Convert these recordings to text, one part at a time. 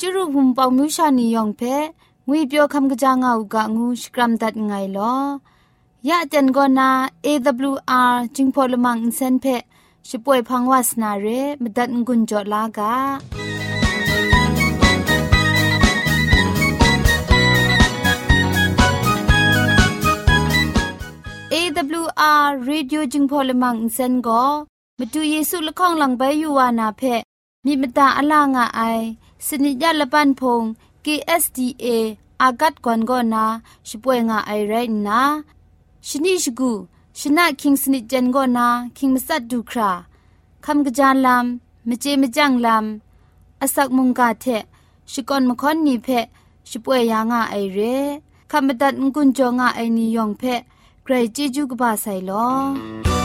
จุรุภุมปองมิวชานียองเพงวยเปียวคำกะจางเอากะงูสกรัมดัดไงลอยะจันกอนา AWR จิงพอลมังอินเซนเพช่วยพังวาสนาเรมดัดงุนจอลากา AWR Radio จึงพอลมังอินเซนก็มาดูเยซูละข้องหลังใบยูวานาเพมีมตาอลางอไอ สนิยาละปันพง KSDA อากัดกวนกอนาช่วยงาไอไรนะชนิชกูชนะคิงสนิจันกอนาคิงมัสัดดูคราคำกระจานลำมเจมจังลำอาศักมุงกาเทชิกอนมคอนนีเพช่วยยางาไอเรคำบัดงกุนจงาไอนิยองเพใครจีจูกบาไซลอ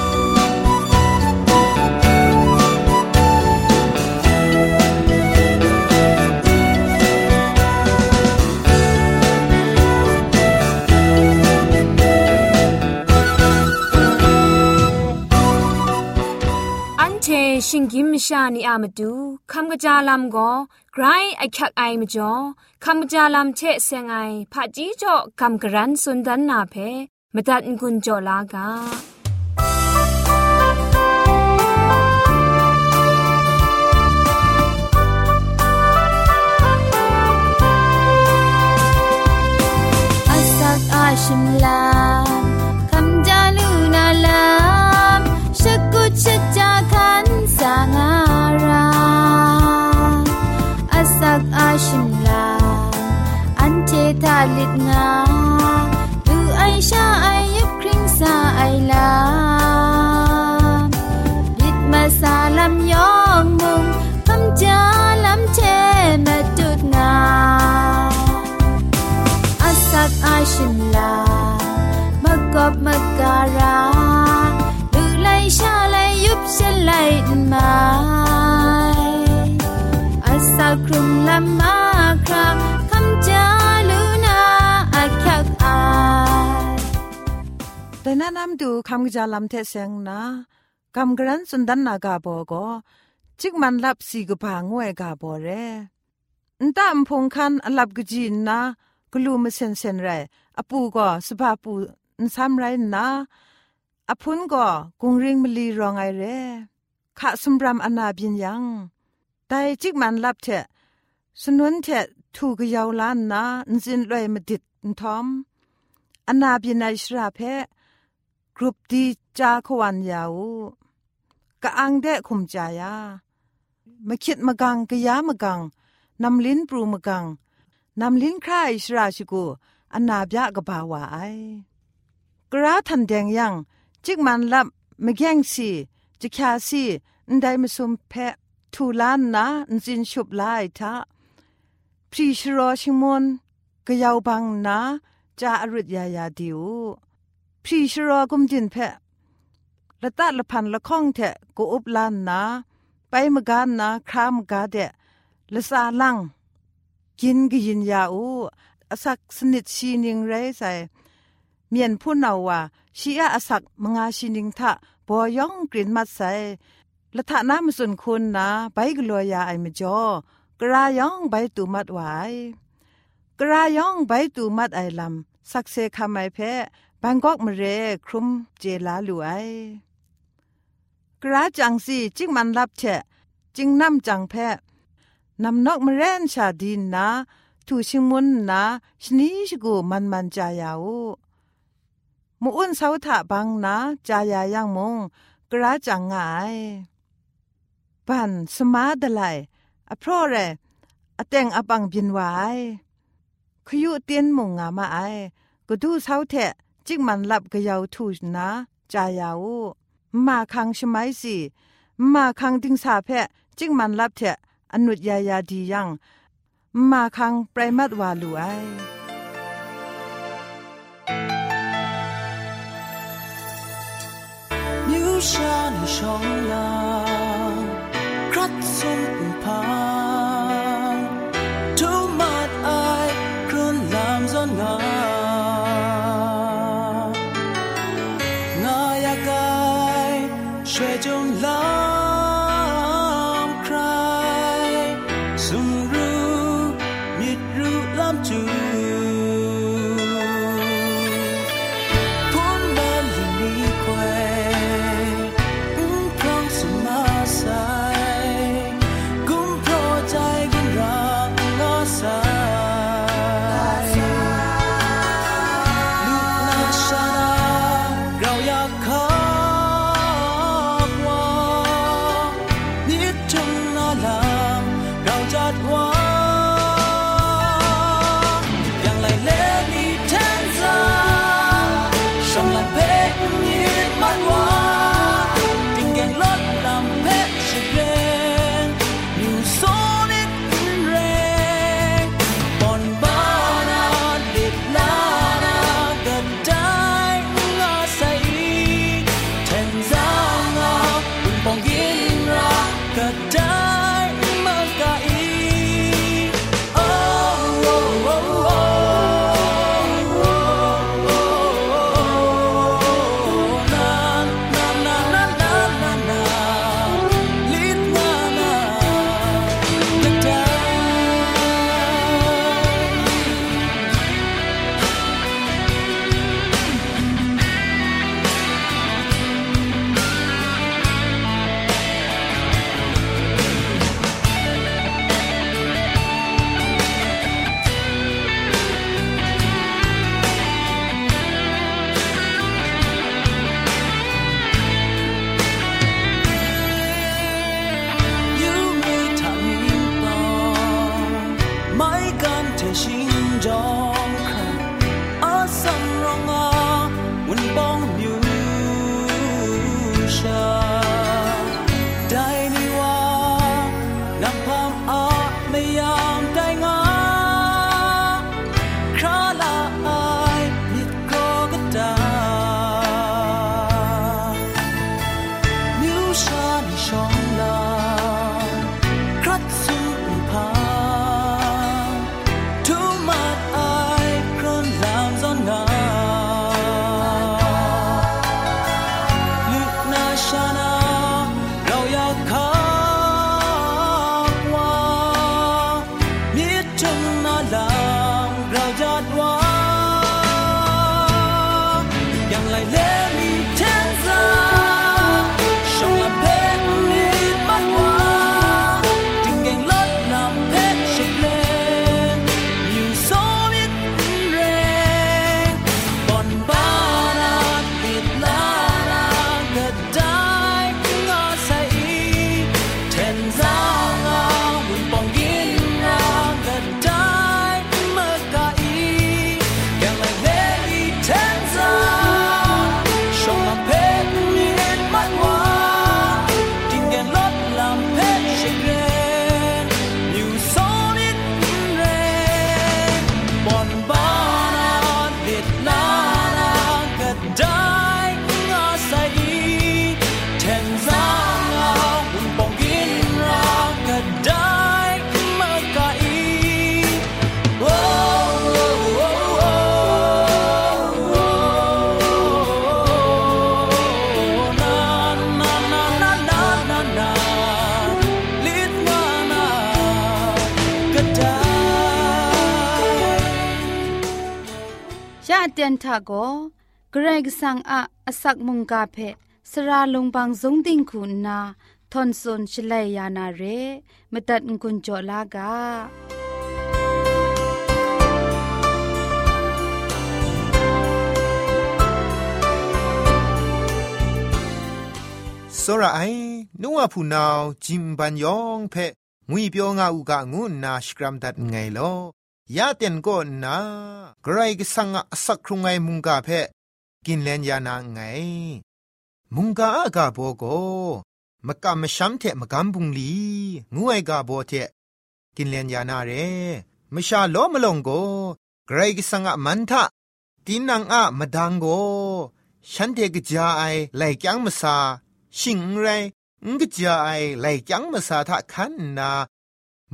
ชิงกิมชานีอามาดูคำกะจาลำก็ไกรไอคักไอมจ่อคำกะจาลำเชะเซงไอผาจีจ่อคำกระรันสุนดันนาเพมตัดกุญจลากาชิมลา ดูคำกจาลำเทเซงนะคำกรันสุนดันนากาบอก็จิกมันลับสีกผางวยกาบอเรนตามพงคันอลับกจีนนะกลูมเซนเซนไรอปูก็สภาปูนซ้ำไรนะอพุนก็กุงริงมลีรองไอเรขะสมรำอนาบินยังแต่จิกมันลับเทสนุนเทถูกยาวล้านนะนจินลอยมาดิดนทอมอนาบินไอชราเพ กรุปดีจาขวันยาวกะอังเดะคุมจายามาคิดมากังกะยามากังนำลิ้นปรูมากังนำลิ้นคราอิสราชิกูอันนาบยะกะบาวาไอกราทันแดงยังจิกมันลับมะแกงสีจิคาสีนไดมาซุมเพะทูลานนะนจินชุบลายทะพรีชรอชิมอนกะยาวบังนะจาอรุดยายาดิว พรีชรอกุมจินเพะละตัดละพันละข้องเถะกูอุบลานนาไปมกานนาครามกาเดะละสาลังกินกยินยาอูอสักสนิดชีนิงไรใส่เมียนผู้นาวาชีอาอสักมงาชีนิงทะบอยองกลิ่นมัดใส่ละทะน้ำสุนคุณนาไปกลัวยาไอมจอกรายองใบตูมัดไวกรายองใบตูมัดไอลำสักเซคำไอเพ บังกอกมเรครุมเจลาลูไอกระจังสีจิงมันรับเชะจิงนำจังแพนำนกมเรนชาดินนาทูชิงมุนนาชนีชกูมันมันจายาวมูอุนเสาถะบังนาจายายังมงกระจังงายปันสมาดไลอเพราะเรอเตงอบังบินไวขยุเตียนมงงามาไอก็ดูเสาเทะ จิกมันลับกะยาวทูนะจายาวมาคังชไมสิมาคังติงสาเพะจิกมันลับเถะอนุดยายาดียังมาคังไพรมัดวาลูไอชาในช่อง 带我 เตียนทาโกเกรกสังอาอสักมุงกาเพสระลงบางสงติงคุณนาทอนซนชลัยยานาเรมตัดกุญจลากาစောရအိုင်နုဝဖူနောင်ဂျင်ပန်ယောင်ဖဲငွေပြောငါဥကငုနာစကရမ်ဒတ်ငိုင်လော ยาเตียนก็นาไกรกสังอสักครุงไงมุงกาเพกินเลนยานาไง มุงกาอากาโบโกมกะมชัมเทมกัมบุงลีงูไอกาโบเทกินเลนยานาเรมชาโลมลงโกไกรกสังอมันทะตินังอะมดังโกฉันเทกจาไอไลจังมสาชิงไรงกจาไอไลจังมสาทะคันนา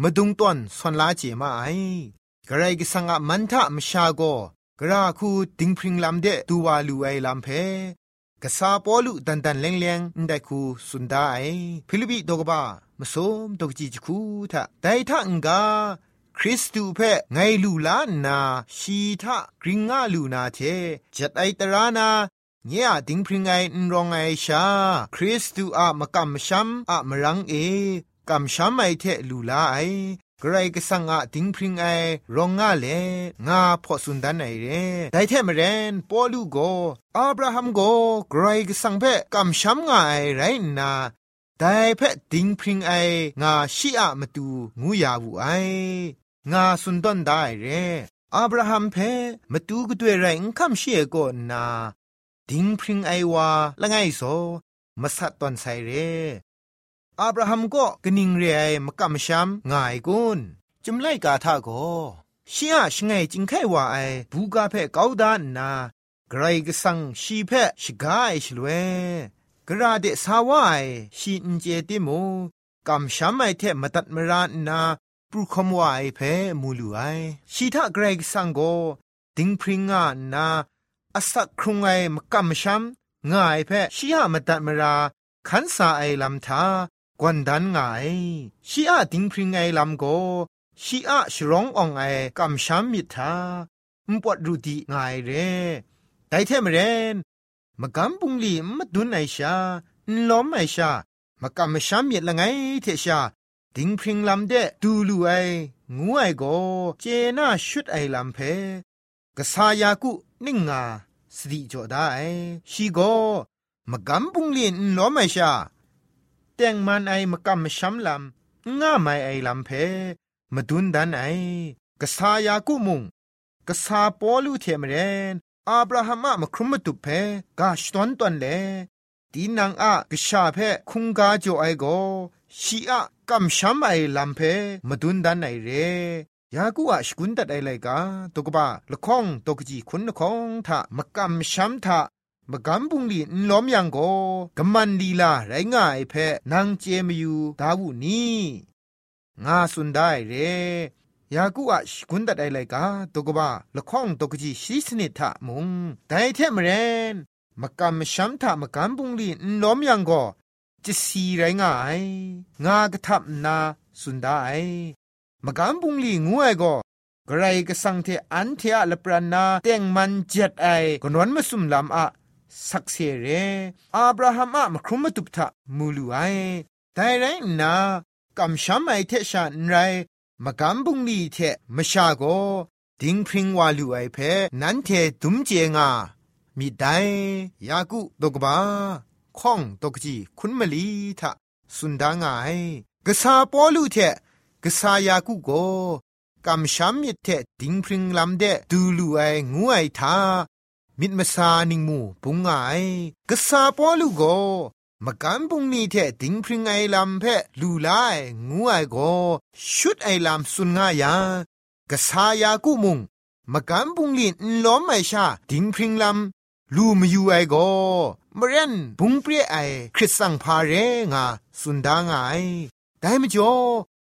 มดุงต้นสนลาเจมาไอ กระไรกิสังะมันทะมชาโกกระคูดิงพริงลำเดตูวาลูไอลำเพกษาปอลุดันดันเลงเลงได้คูสุนดาไอฟิลิปิดกบ้ามสมดกจีจคูทะไดทะงกาคริสตูเพไงลูลานาชีทะกริงงาลูนาเทจัดไอตรานาเนี่ยดิงพริงไงนรองไอชา คริสตูอะมะกัมชัมอะมรังเอกัมชัมไอเทลูลาไอ กรก็สังอะดิงพริงไอรองงาเลงาพอสุนดันไอเรไดเทมเรนปอลูโกอับราฮัมโกกรก็สังเพกัมชัมงาไอไรนาแต่เพดิงพริงไองาชีอะมาตูงูยาวูไองาสุนดอนได้เรอับราฮัมเพมาตูก็ด้วยไรคำเชียก็นาดิงพริงไอวาละไงโซมาสัตตอนไซเร อับราฮัมก็กนิงเรไอมกำชัมง่ายกุนจุมไลกาทาโกชียชงไงจิงไขว่าไอบูกาเพกาวดานนาไกรกสังชีเพชกายชลเวกระเดสาวายชีนเจติมูกำช้ำไม่เทมตัดมรานนาปรุคมวายเพมูลูไอชีทะเกรกสังโกดิงพริงงานาอสักครุงไอมกำช้ำง่ายเพชียมตัดมราขันสาไอลำทา กวนดันไงชีอาดิงพริงไอลำโกชีอาชร้องอองไอกำช้ำมิทามปวดรูดีไงเรแต่เทมเรนมกำปุงลีมดุนไอชาล้อมไอชามกำมชามเมียละไงเทชาดิงพริงลำเดดูลูไองูไอโกเจน่าชุดไอลำเพกษายากุนิ่งงาสติจอได้ชีโกมกำปุงลีนล้อมไอชา แต่งมันไอมกำมชามลำง่าไม่ไอลำเพมดุนดันไอกษายากุมุงกษาปอลูเทมเรนอาบราฮัมอะมครุมมตุเพกาชตอนตอนเลตีนังอะกชาเพคุงกาจอไอโกชีอะกัมชัมไอลัมเพมดุนดันไอเรยากูอะสกุนตัดไอไลกาตกบะละข้องตกจีคุณละข้องทะมกัมชัมทะ มกัมปุงลีนล้อมยังโกกมันลีลาไรง่ายเพนางเจมยูดาวุนีงาสุนได้เรยากูอะกุนดัดไอไลกาตกบะละข้องตกจีชีสนิทะมุงแต่เทมเรนมกำชัมทะมกำบุงลีนล้อมยังก็จะสีไรงายงากระทับนาสุดได้มกำบุงลีงูไอก็กไรก็สังเทอันเทอะละปรานาเต็งมันเจ็ดไอกนวนมาสุมลำอะ สักเสเรอับราฮัมอะมครุมตุบทะมูลูไอแต่ไรนากำชัมไอเทชันไรมกำบุงลีเทมชาโกดิงพริงวาลูไอเพนันเทดุมเจงามีได้ยากุตกบ้าข้องตกจีคุณมลีทะสุนดางายกษาปอลูเทกษายากุโกกำช้ำมิเทดิงพริงลำเดดูลูไองูไอทา มิดมาซานิงมูปุงไงกษาปอลูกโกมกันปุงนี้เทดิงพริงไอลำเพลูไลงูไอโกชุดไอลำสุนงายากษายากุมุงมกันปุงลินล้อมไอชาดิงพริงลำลูมยูไอโกมเรนบุงเปรียไอคริสสังพาเรงาสุนดางไอได้มจ่อ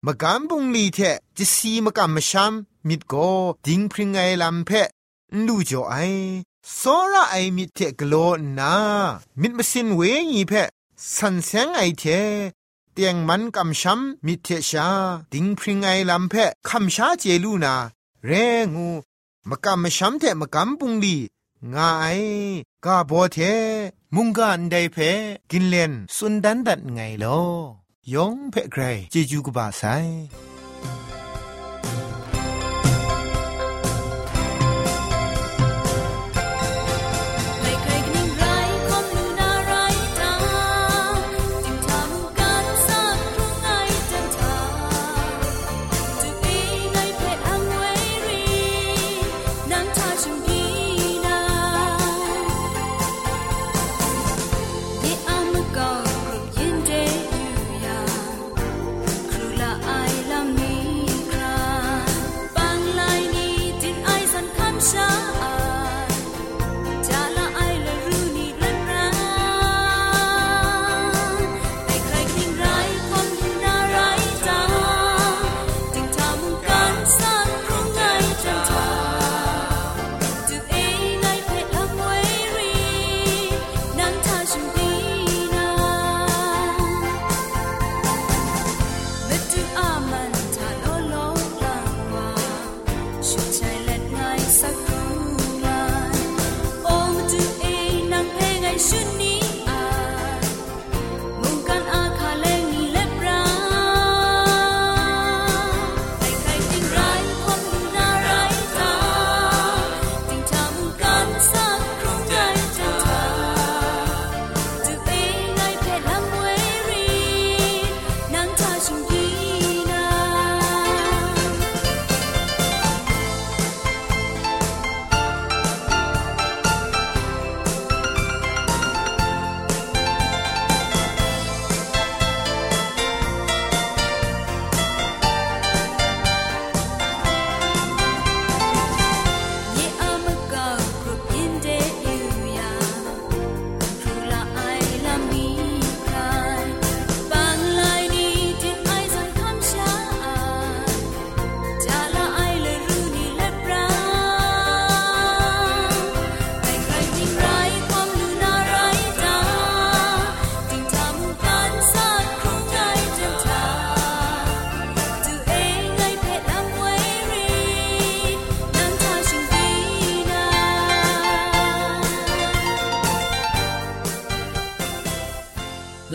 มกันปุงลีเทจะซีมกันมชัมมิดโกดิงพริงไอลำเพลูจ่อไอ โซระไอมิเทกโลนามิดมสินเวงีเพสันเซงไอเทเตียงมันกำช้ำมิเทชา ดิงพริงไอลำเพคำชาเจลูนา เรงูมกำมช้ำเทมกำปุงลีงาไอกาโบเท มุงกันไดเพกินเลนสุนดันดัดไงลอยองเพไกรเจจูกบาไซ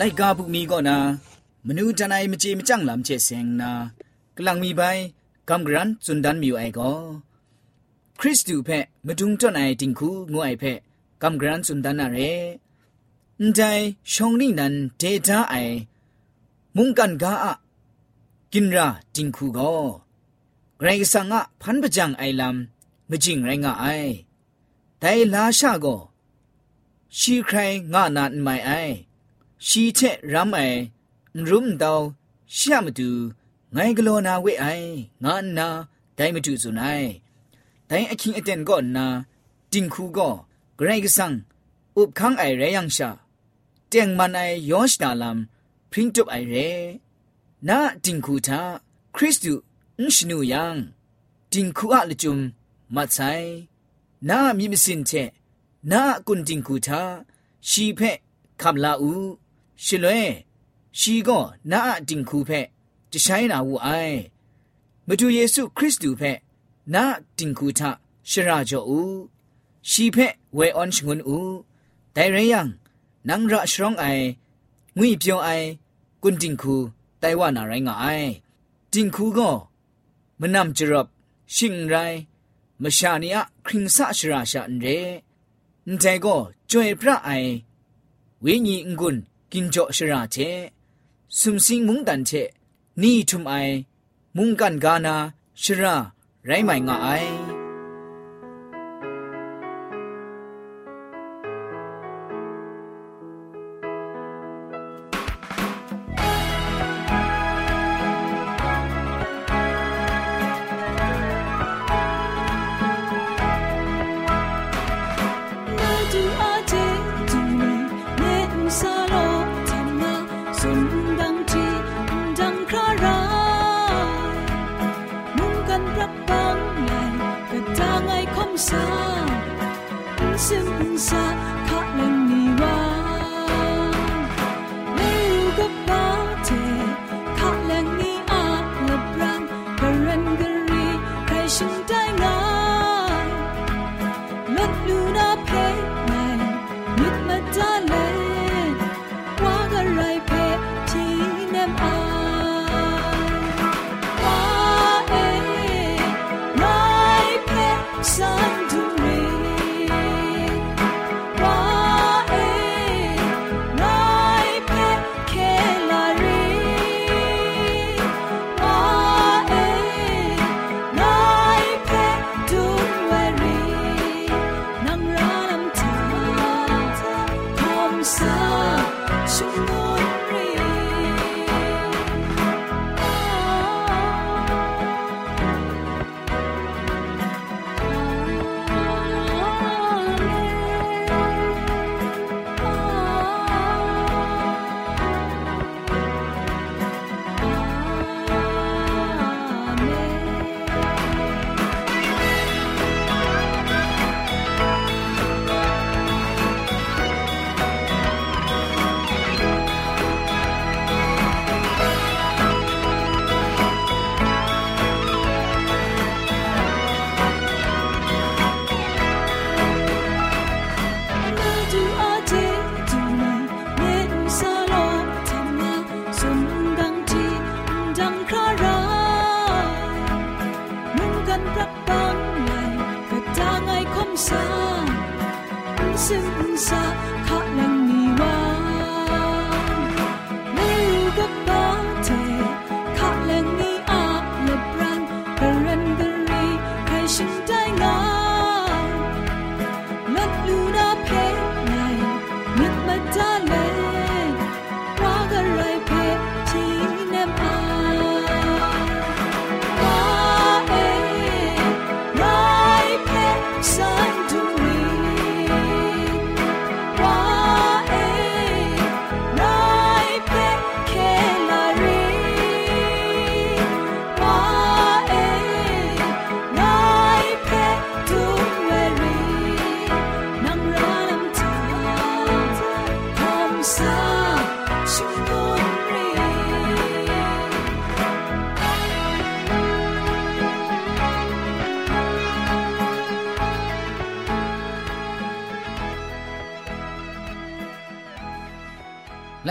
ไลกาบุกมีก็นามนูจันไอมจีมจังลำเจเซงนากลังมีใบกำกรันสุนดันมิวไอก็คริสตูเพมาดุงจนไอติงคูงูไอเพกำกรันสุนดันนาเรนใจชงนี่นันเดต้าไอมุงกันกาอะกินราติงคูก็ไกรสังอะพันปจังไอลำมจิงไรงะไอแต่ลาชาก็ชีใครงะนานไม่ไอ ရှိချက်ရမ်အိုင်ရုံတောင်ရှာမတူငိုင်ကလောနာဝိအိုင်ငါနာဒိုင်မတူစုန်အိုင်ဒိုင်အချင်းအတန်ကောနာတင်ခုကောဂရိုက်ကဆန်ဥပခန်းအိုင်ရယန်ရှာတຽງမနိုင်ယောရှနာလမ်ပရင်တုပ်အိုင်ရဲနာတင်ခုတာခရစ်တုအင်းရှနူယန်တင်ခုအလကျုံမဆိုင်နာမိမစင်ချက်နာကွန်တင်ခုတာရှိဖက်ခမလာဦး ရှလွဲရှီကောနာအတင်ခုဖက်တဆိုင်နာဝူအိုင်မတူယေစုခရစ်တုဖက်နာတင်ခုထရှရာဂျောဦးရှီဖက်ဝဲအွန်ရှငွန်းဦးဒိုင်ရယံနန်ရရှရောင်းအိုင်ငွိပြောင်းအိုင်ကွန်တင်ခုတိုင်ဝနာရိုင်းငါအိုင်တင်ခုကောမနမ်ချရပ်ရှင်ရိုင်းမရှာနီယခရင်ဆာရှရာရှာန်ရဲန်တဲကောကျွေပြအိုင်ဝိညာဉ်ငွန်း กินจรับชิงไราเชะไอวิญญงุนกินจ่อชราเชสุมสิงมุงดันเชนี่ทุมไอ มุงกันกานาชราไรไม่งาไอ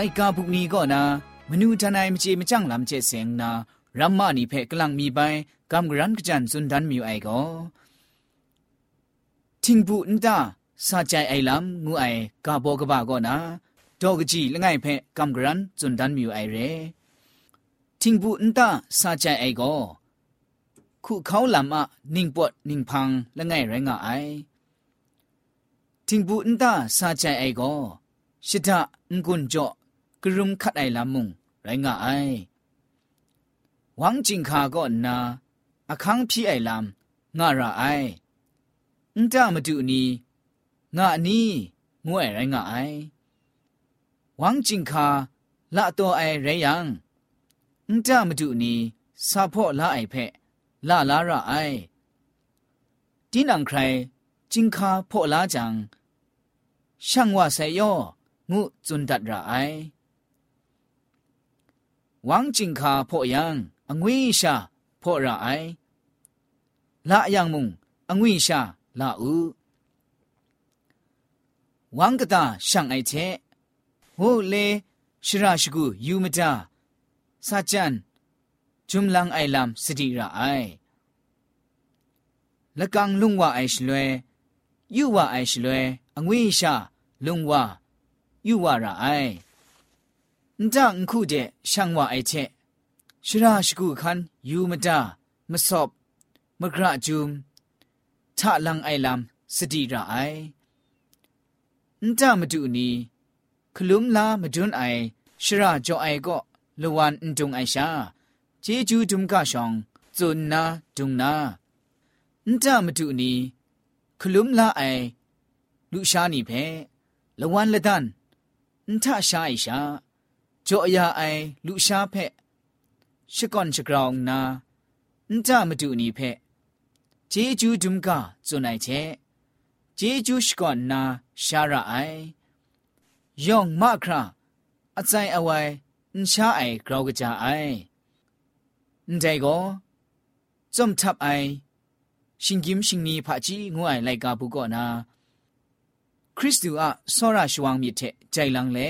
ไลกาบุกนีก็นามนูทนายมเจมจังลำเจเสงนารัมมานีเพกลังมีไปกำกรันกจันสุนดันมิวไอก็ทิงบุนตาสาใจไอลำงูไอกาโบกบาก็นาดอกจีละไงเพกำกรันสุนดันมิวไอเรทิงบุนตาสาใจไอก็ခုခေါလမ်အနင်းပွတ်နင်းဖန်းလငယ်ရငါအိုင်တင်ဘူးအန်တာစာချိုင်အိုင်ကိုရှစ်ထအန်ကွန်ကြော့ กรุมขัดไอลำมุงไรงาไอหวังจิงคาก็นาอคังพี่ไอลำงาระไออุ้งจ้ามาดูนีงานี้งวยไรงาไอหวังจิงคาละตัวไอไรยังอุ้งจ้ามาดูนีซาพ่อละไอเพะละลาระไอดินังใครจิงคาพ่อละจังช่างว่าใส่ย่องูจุนดัดระไอ ဝမ်ဂျင်ခါဖော့ယံအငွင်းရှာဖော့ရအိုင်လာအယံမုံအငွင်းရှာလာဥဝမ်ကတာရှန်အိုက်ချေဟိုလေရှရာရှိကူယူမတာစာချန်ဂျုံလန်အိုင်လမ်စတိရအိုင်လကန်လုံဝအိုင်ရှလွဲယူဝအိုင်ရှလွဲအငွေရှာလုံဝယူဝရအိုင် นจังคู่เดช่างว่าไอเชชราชกูคันยูมาดามาสอบมากระจุมทะลังไอลำสติระไอจ้ามาดูนี้คลุมลามาดุนไอชราจอไอก็ละวันจงไอชาเจจูจุมกาชองจุนนาจุงนาจ้ามาดูนี้คลุมลาไอลูชานีเพละวันละดันนทาชาไอชา จ่อยาไอลุชาเพชก่อนชกรองนาန်တမတူနီဖက်ဂျေဂျူးဒုံကဇွန်နိုင်ချေဂျေဂျူးရှကောနာရှာရအိုင်ယောင်မခရာအစိုင်အဝိုင်အန်ရှာအိုင်ဂရောကကြအိုင်အန်တိုင်ကိုဇုံထပ်အိုင်ရှင်กิมရှင်နီဖာကြီးငွအိုင်လိုက်ကဘူးကောနာခရစ်တုအစောရရှဝံမြစ်တဲ့ကြိုင်လန်းလေ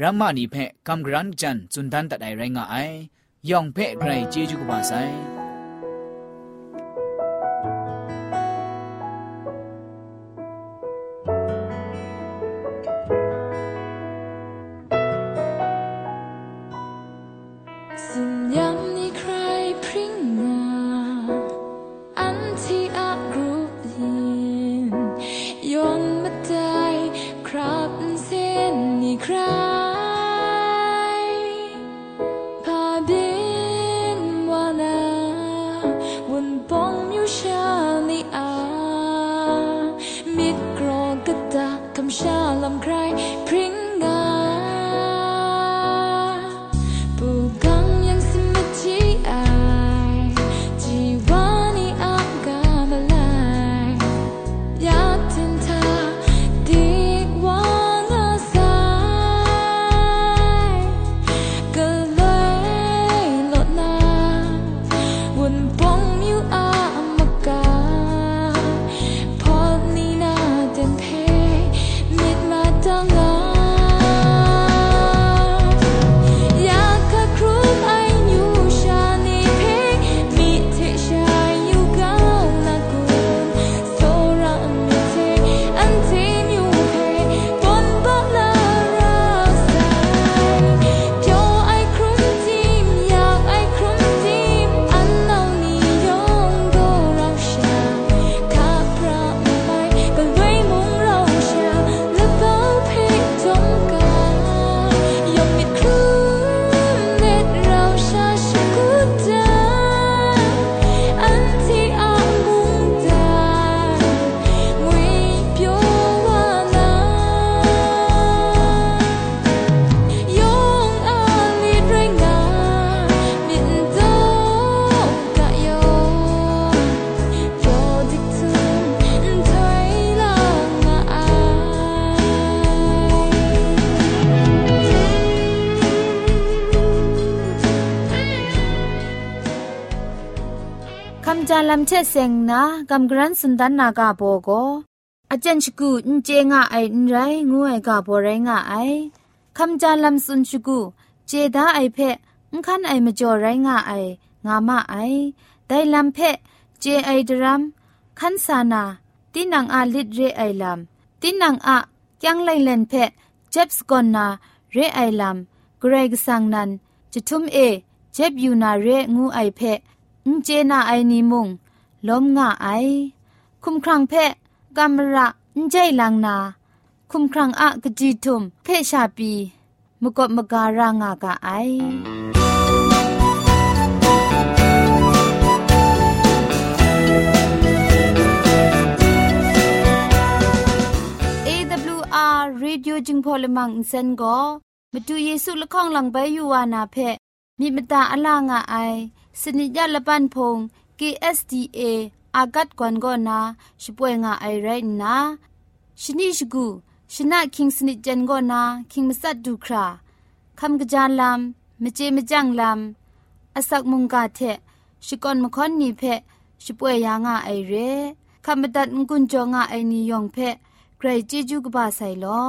รัมมานีเพกำกรันจันจุนทันตัดไอไรงไอยองเพไกรเจจุกบาไซ ลัมเชเซงนากำกรันสุนดันนากาโบโกอาจารย์ชกูอินเจงะไออินไรงูไอกาโบไรงะไอคำจาลำสุนชกูเจดาไอเพะอุคันไอมจ่อไรงาไองามาไอได้ลำเพะเจไอดรัมคันสานาตินังอาลิดเรไอลำตินังอะยังไลเลนเพะเจ็บสกอนนาเรไอลำเกรกสังนันจะทุมเอเจ็บอยู่นาเรงูไอเพะ อุเจนาไอนิมุงล้มงาไอ คุมครังเพะกามระอุใจลังนา คุมครังอะกจีทุมเพชาปีมกบมการางากาไอ AWR Radio จึงพอลมังอินเซนก็มาดูเยซูละข้องหลังใบยูวานาเพมีมตาอลางอไอ สนิยะละปันพง KSDA อากัดกวนก็นาช่วยงาไอไรนะชนิชกูชนะคิงสนิจันก็นาคิงมัสัดดูคราคำกระจานลำมเจมจังลำอาศักมุงกาเทชิกอนมคอนนีเพช่วยยางาไอเรคำบดัดงกุนจงาไอนิยองเพใครจีจูกบาไซลอ